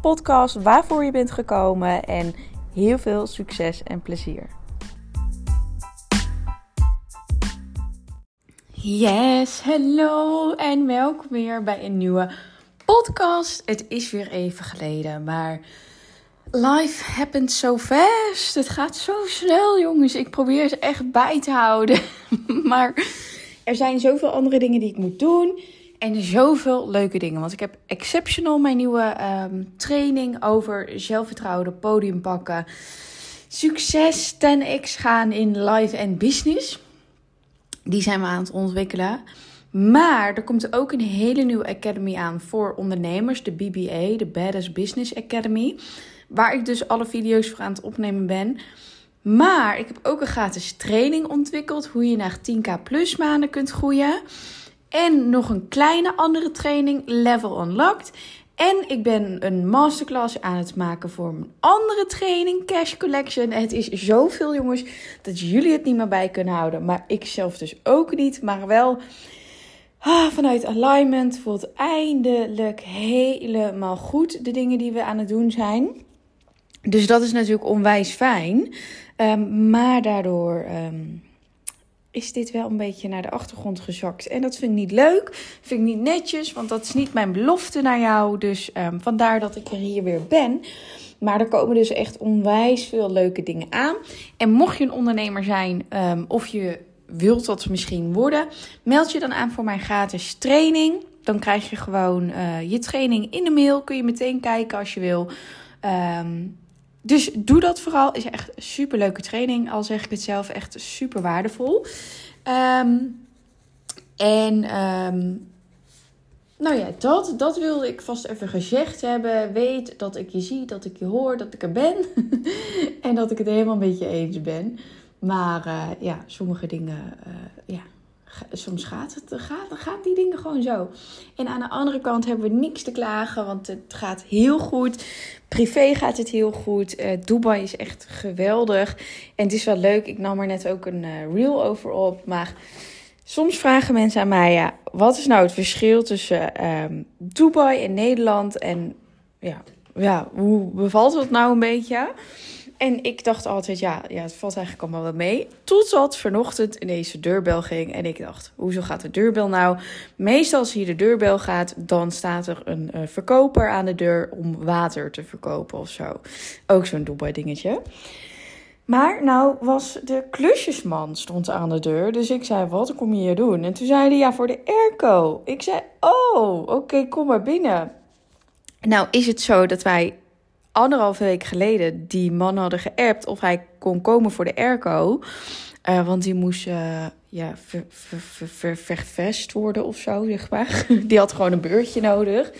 podcast waarvoor je bent gekomen en heel veel succes en plezier. Yes, hallo en welkom weer bij een nieuwe podcast. Het is weer even geleden, maar life happens so fast. Het gaat zo snel, jongens. Ik probeer het echt bij te houden, maar er zijn zoveel andere dingen die ik moet doen. En zoveel leuke dingen. Want ik heb Exceptional, mijn nieuwe um, training over zelfvertrouwen, podium pakken. Succes 10x gaan in life en business. Die zijn we aan het ontwikkelen. Maar er komt ook een hele nieuwe academy aan voor ondernemers. De BBA, de Badass Business Academy. Waar ik dus alle video's voor aan het opnemen ben. Maar ik heb ook een gratis training ontwikkeld. Hoe je naar 10k plus maanden kunt groeien. En nog een kleine andere training, Level Unlocked. En ik ben een masterclass aan het maken voor een andere training, Cash Collection. Het is zoveel, jongens, dat jullie het niet meer bij kunnen houden. Maar ik zelf dus ook niet. Maar wel ah, vanuit alignment voelt eindelijk helemaal goed de dingen die we aan het doen zijn. Dus dat is natuurlijk onwijs fijn. Um, maar daardoor. Um, is dit wel een beetje naar de achtergrond gezakt. En dat vind ik niet leuk, vind ik niet netjes, want dat is niet mijn belofte naar jou. Dus um, vandaar dat ik er hier weer ben. Maar er komen dus echt onwijs veel leuke dingen aan. En mocht je een ondernemer zijn um, of je wilt dat misschien worden, meld je dan aan voor mijn gratis training. Dan krijg je gewoon uh, je training in de mail. Kun je meteen kijken als je wil. Um, dus doe dat vooral. Is echt een super leuke training. Al zeg ik het zelf, echt super waardevol. Um, en um, nou ja, dat, dat wilde ik vast even gezegd hebben. Weet dat ik je zie, dat ik je hoor, dat ik er ben. en dat ik het helemaal een beetje eens ben. Maar uh, ja, sommige dingen, uh, ja, soms gaat, het, gaat, gaat die dingen gewoon zo. En aan de andere kant hebben we niks te klagen, want het gaat heel goed. Privé gaat het heel goed. Uh, Dubai is echt geweldig. En het is wel leuk. Ik nam er net ook een uh, reel over op. Maar soms vragen mensen aan mij: ja, wat is nou het verschil tussen um, Dubai en Nederland? En ja, ja, hoe bevalt het nou een beetje? En ik dacht altijd, ja, ja, het valt eigenlijk allemaal wel mee. Totdat vanochtend ineens de deurbel ging. En ik dacht, hoezo gaat de deurbel nou? Meestal als hier de deurbel gaat, dan staat er een uh, verkoper aan de deur om water te verkopen of zo. Ook zo'n Dubai dingetje. Maar nou was de klusjesman stond aan de deur. Dus ik zei, wat kom je hier doen? En toen zei hij, ja, voor de airco. Ik zei, oh, oké, kom maar binnen. Nou is het zo dat wij anderhalve week geleden die man hadden geappt of hij kon komen voor de airco. Uh, want die moest uh, ja, ver, worden of zo, zeg maar. Die had gewoon een beurtje nodig.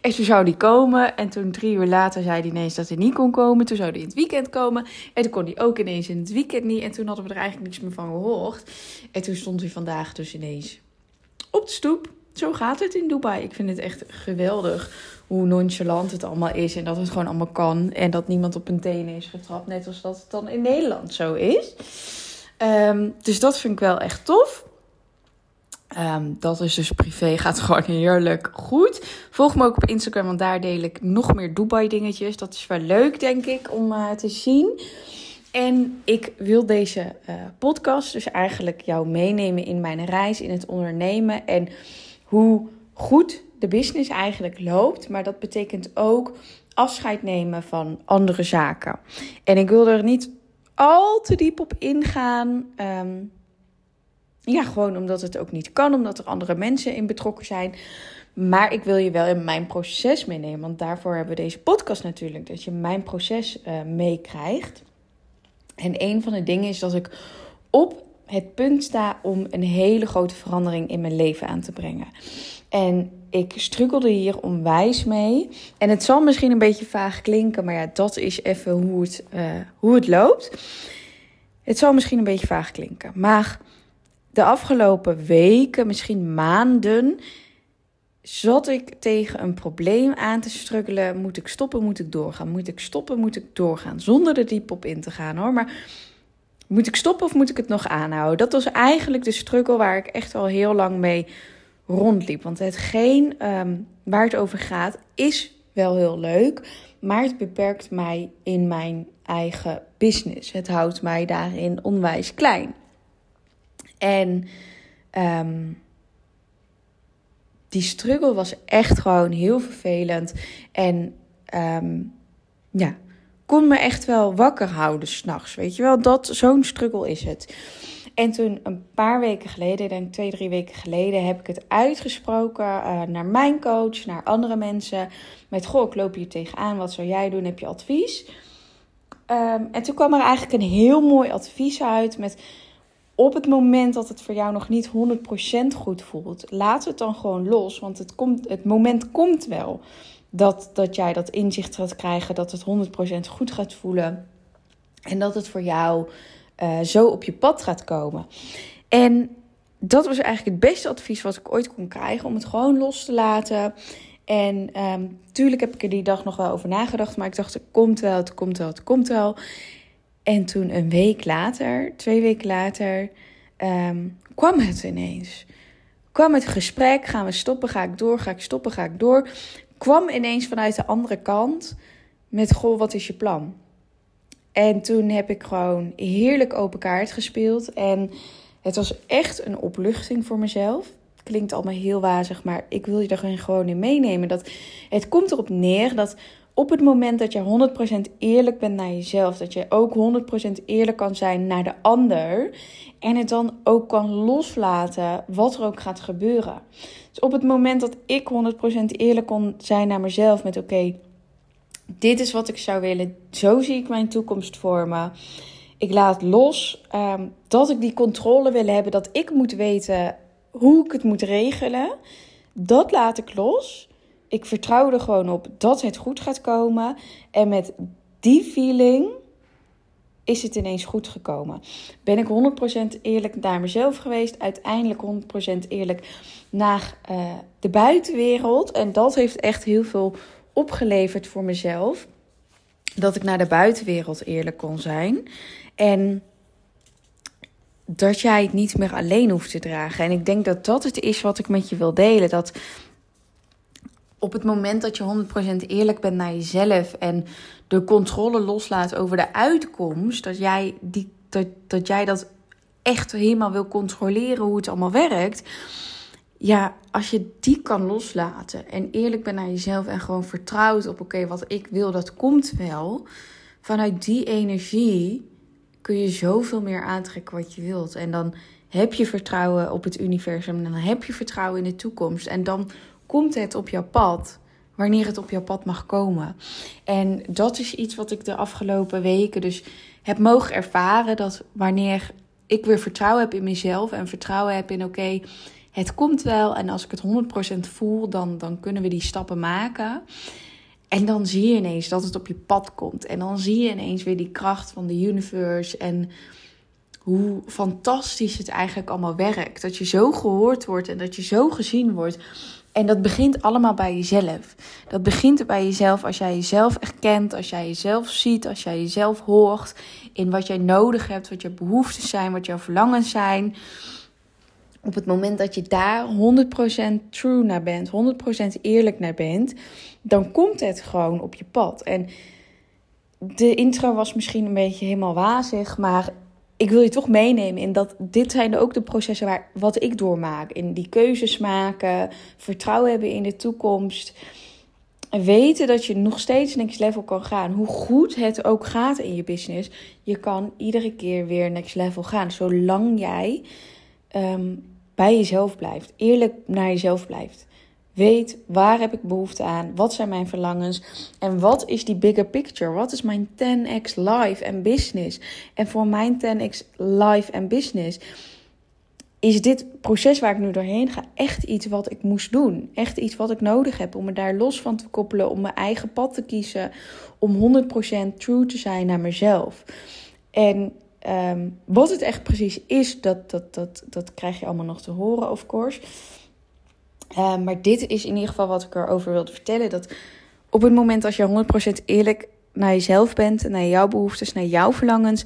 En toen zou die komen. En toen drie uur later zei hij ineens dat hij niet kon komen. Toen zou hij in het weekend komen. En toen kon hij ook ineens in het weekend niet. En toen hadden we er eigenlijk niks meer van gehoord. En toen stond hij vandaag dus ineens op de stoep. Zo gaat het in Dubai. Ik vind het echt geweldig hoe nonchalant het allemaal is. En dat het gewoon allemaal kan. En dat niemand op een tenen is getrapt. Net als dat het dan in Nederland zo is. Um, dus dat vind ik wel echt tof. Um, dat is dus privé, gaat gewoon heerlijk goed. Volg me ook op Instagram, want daar deel ik nog meer Dubai dingetjes. Dat is wel leuk, denk ik, om uh, te zien. En ik wil deze uh, podcast dus eigenlijk jou meenemen in mijn reis in het ondernemen. En hoe goed de business eigenlijk loopt. Maar dat betekent ook afscheid nemen van andere zaken. En ik wil er niet al te diep op ingaan. Um, ja, gewoon omdat het ook niet kan, omdat er andere mensen in betrokken zijn. Maar ik wil je wel in mijn proces meenemen. Want daarvoor hebben we deze podcast natuurlijk. Dat je mijn proces uh, meekrijgt. En een van de dingen is dat ik op het punt sta om een hele grote verandering in mijn leven aan te brengen. En ik struggelde hier onwijs mee. En het zal misschien een beetje vaag klinken, maar ja, dat is even hoe het, uh, hoe het loopt. Het zal misschien een beetje vaag klinken. Maar de afgelopen weken, misschien maanden, zat ik tegen een probleem aan te struggelen. Moet ik stoppen, moet ik doorgaan? Moet ik stoppen, moet ik doorgaan? Zonder er diep op in te gaan hoor. Maar moet ik stoppen of moet ik het nog aanhouden? Dat was eigenlijk de struggle waar ik echt al heel lang mee rondliep. Want hetgeen um, waar het over gaat is wel heel leuk, maar het beperkt mij in mijn eigen business. Het houdt mij daarin onwijs klein. En um, die struggle was echt gewoon heel vervelend. En um, ja, kon me echt wel wakker houden s'nachts. Weet je wel, dat zo'n struggle is het. En toen een paar weken geleden, denk twee, drie weken geleden, heb ik het uitgesproken uh, naar mijn coach, naar andere mensen. Met goh, ik loop hier tegenaan, wat zou jij doen? Heb je advies? Um, en toen kwam er eigenlijk een heel mooi advies uit met op het moment dat het voor jou nog niet 100% goed voelt, laat het dan gewoon los. Want het, komt, het moment komt wel dat, dat jij dat inzicht gaat krijgen, dat het 100% goed gaat voelen. En dat het voor jou uh, zo op je pad gaat komen. En dat was eigenlijk het beste advies wat ik ooit kon krijgen, om het gewoon los te laten. En um, tuurlijk heb ik er die dag nog wel over nagedacht, maar ik dacht, het komt wel, het komt wel, het komt wel. En toen een week later, twee weken later, um, kwam het ineens. Kwam het gesprek, gaan we stoppen, ga ik door, ga ik stoppen, ga ik door. Kwam ineens vanuit de andere kant met, goh, wat is je plan? En toen heb ik gewoon heerlijk open kaart gespeeld. En het was echt een opluchting voor mezelf. Klinkt allemaal heel wazig, maar ik wil je er gewoon in meenemen. Dat het komt erop neer dat op het moment dat je 100% eerlijk bent naar jezelf, dat je ook 100% eerlijk kan zijn naar de ander. En het dan ook kan loslaten wat er ook gaat gebeuren. Dus op het moment dat ik 100% eerlijk kon zijn naar mezelf met oké, dit is wat ik zou willen. Zo zie ik mijn toekomst vormen. Ik laat los um, dat ik die controle wil hebben, dat ik moet weten hoe ik het moet regelen. Dat laat ik los. Ik vertrouw er gewoon op dat het goed gaat komen. En met die feeling is het ineens goed gekomen. Ben ik 100% eerlijk naar mezelf geweest. Uiteindelijk 100% eerlijk naar uh, de buitenwereld. En dat heeft echt heel veel opgeleverd voor mezelf. Dat ik naar de buitenwereld eerlijk kon zijn. En dat jij het niet meer alleen hoeft te dragen. En ik denk dat dat het is wat ik met je wil delen. Dat op het moment dat je 100% eerlijk bent naar jezelf en de controle loslaat over de uitkomst, dat jij, die, dat, dat jij dat echt helemaal wil controleren hoe het allemaal werkt ja, als je die kan loslaten en eerlijk bent naar jezelf en gewoon vertrouwt op: oké, wat ik wil, dat komt wel. Vanuit die energie kun je zoveel meer aantrekken wat je wilt. En dan heb je vertrouwen op het universum. En dan heb je vertrouwen in de toekomst. En dan komt het op jouw pad. Wanneer het op jouw pad mag komen. En dat is iets wat ik de afgelopen weken dus heb mogen ervaren. Dat wanneer ik weer vertrouwen heb in mezelf. En vertrouwen heb in oké het komt wel en als ik het 100% voel, dan, dan kunnen we die stappen maken. En dan zie je ineens dat het op je pad komt. En dan zie je ineens weer die kracht van de universe en hoe fantastisch het eigenlijk allemaal werkt. Dat je zo gehoord wordt en dat je zo gezien wordt. En dat begint allemaal bij jezelf. Dat begint bij jezelf als jij jezelf erkent, als jij jezelf ziet, als jij jezelf hoort in wat jij nodig hebt, wat je behoeften zijn, wat jouw verlangens zijn op het moment dat je daar 100% true naar bent, 100% eerlijk naar bent, dan komt het gewoon op je pad. En de intro was misschien een beetje helemaal wazig, maar ik wil je toch meenemen in dat dit zijn ook de processen waar wat ik doormaak. In die keuzes maken, vertrouwen hebben in de toekomst. En weten dat je nog steeds next level kan gaan. Hoe goed het ook gaat in je business. Je kan iedere keer weer next level gaan. Zolang jij um, bij jezelf blijft, eerlijk naar jezelf blijft. Weet waar heb ik behoefte aan, wat zijn mijn verlangens en wat is die bigger picture, wat is mijn 10x life en business. En voor mijn 10x life en business is dit proces waar ik nu doorheen ga echt iets wat ik moest doen. Echt iets wat ik nodig heb om me daar los van te koppelen, om mijn eigen pad te kiezen, om 100% true te zijn naar mezelf. En ehm, wat het echt precies is, dat, dat, dat, dat krijg je allemaal nog te horen, of course. Uh, maar dit is in ieder geval wat ik erover wilde vertellen. Dat op het moment als je 100% eerlijk naar jezelf bent, naar jouw behoeftes, naar jouw verlangens,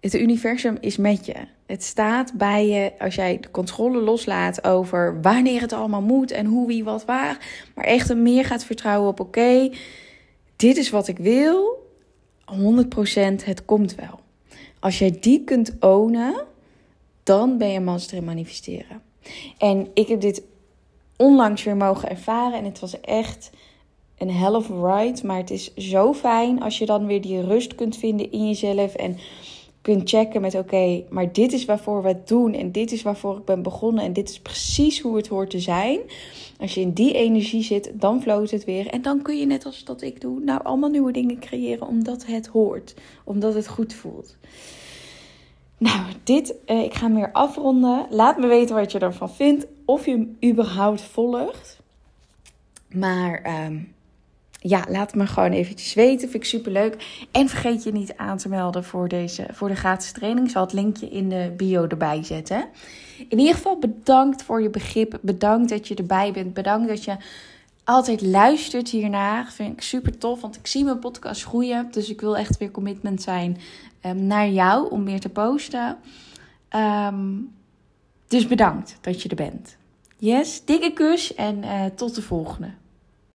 het universum is met je. Het staat bij je als jij de controle loslaat over wanneer het allemaal moet en hoe, wie, wat, waar. Maar echt meer gaat vertrouwen op: oké, dit is wat ik wil. 100% het komt wel. Als jij die kunt ownen, dan ben je master in manifesteren. En ik heb dit onlangs weer mogen ervaren en het was echt een hell of ride. Maar het is zo fijn als je dan weer die rust kunt vinden in jezelf en kunt checken met oké, maar dit is waarvoor we het doen en dit is waarvoor ik ben begonnen en dit is precies hoe het hoort te zijn. Als je in die energie zit, dan floot het weer en dan kun je net als dat ik doe, nou allemaal nieuwe dingen creëren omdat het hoort, omdat het goed voelt. Nou, dit, eh, ik ga meer afronden. Laat me weten wat je ervan vindt, of je hem überhaupt volgt. Maar ehm, ja, laat me gewoon eventjes weten. Vind ik super leuk. En vergeet je niet aan te melden voor, deze, voor de gratis training. Ik zal het linkje in de bio erbij zetten. In ieder geval bedankt voor je begrip. Bedankt dat je erbij bent. Bedankt dat je altijd luistert hiernaar. Vind ik super tof, want ik zie mijn podcast groeien. Dus ik wil echt weer commitment zijn um, naar jou om meer te posten. Um, dus bedankt dat je er bent. Yes, dikke kus en uh, tot de volgende.